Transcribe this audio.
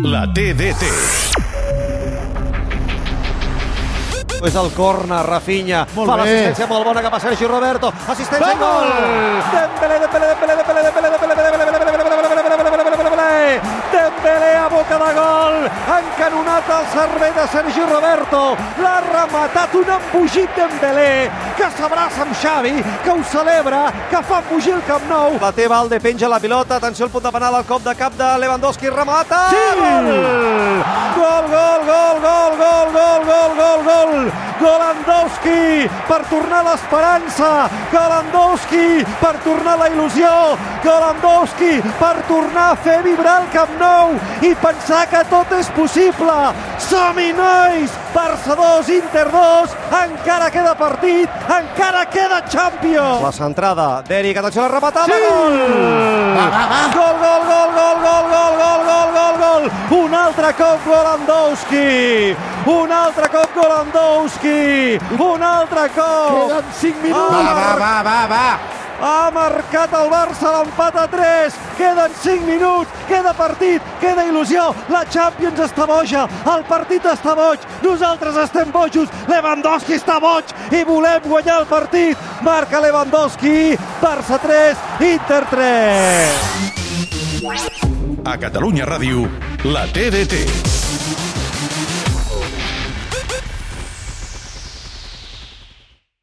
La TDT. És el corna, Rafinha. Molt Fa l'assistència molt bona cap a Sergi Roberto. Assistència, gol! Dembélé, Dembélé, Dembélé, Dembélé, Dembélé, encanonat al cervell de Sergi Roberto, l'ha rematat un embogit Dembélé, que s'abraça amb Xavi, que ho celebra, que fa embogir el Camp Nou. La té Valde, penja la pilota, atenció al punt de penal, el cop de cap de Lewandowski, remata! Sí! Gol, Golandowski per tornar l'esperança! Golandowski per tornar la il·lusió! Golandowski per tornar a fer vibrar el Camp Nou i pensar que tot és possible! Som-hi, nois! Barça 2, Inter 2, encara queda partit, encara queda Champions! La centrada d'Eric, atenció a la rematada, Sí! gol! Va, va, va. Gol, gol, gol, gol, gol, altre cop Golandowski! Un altre cop Golandowski! Un altre cop! Queden 5 minuts. Ah, Va, va, va, va, va. Ha marcat el Barça l'empat a 3. Queden 5 minuts, queda partit, queda il·lusió. La Champions està boja, el partit està boig, nosaltres estem bojos, Lewandowski està boig i volem guanyar el partit. Marca Lewandowski, Barça 3, Inter 3. A Catalunya Ràdio, La TDT.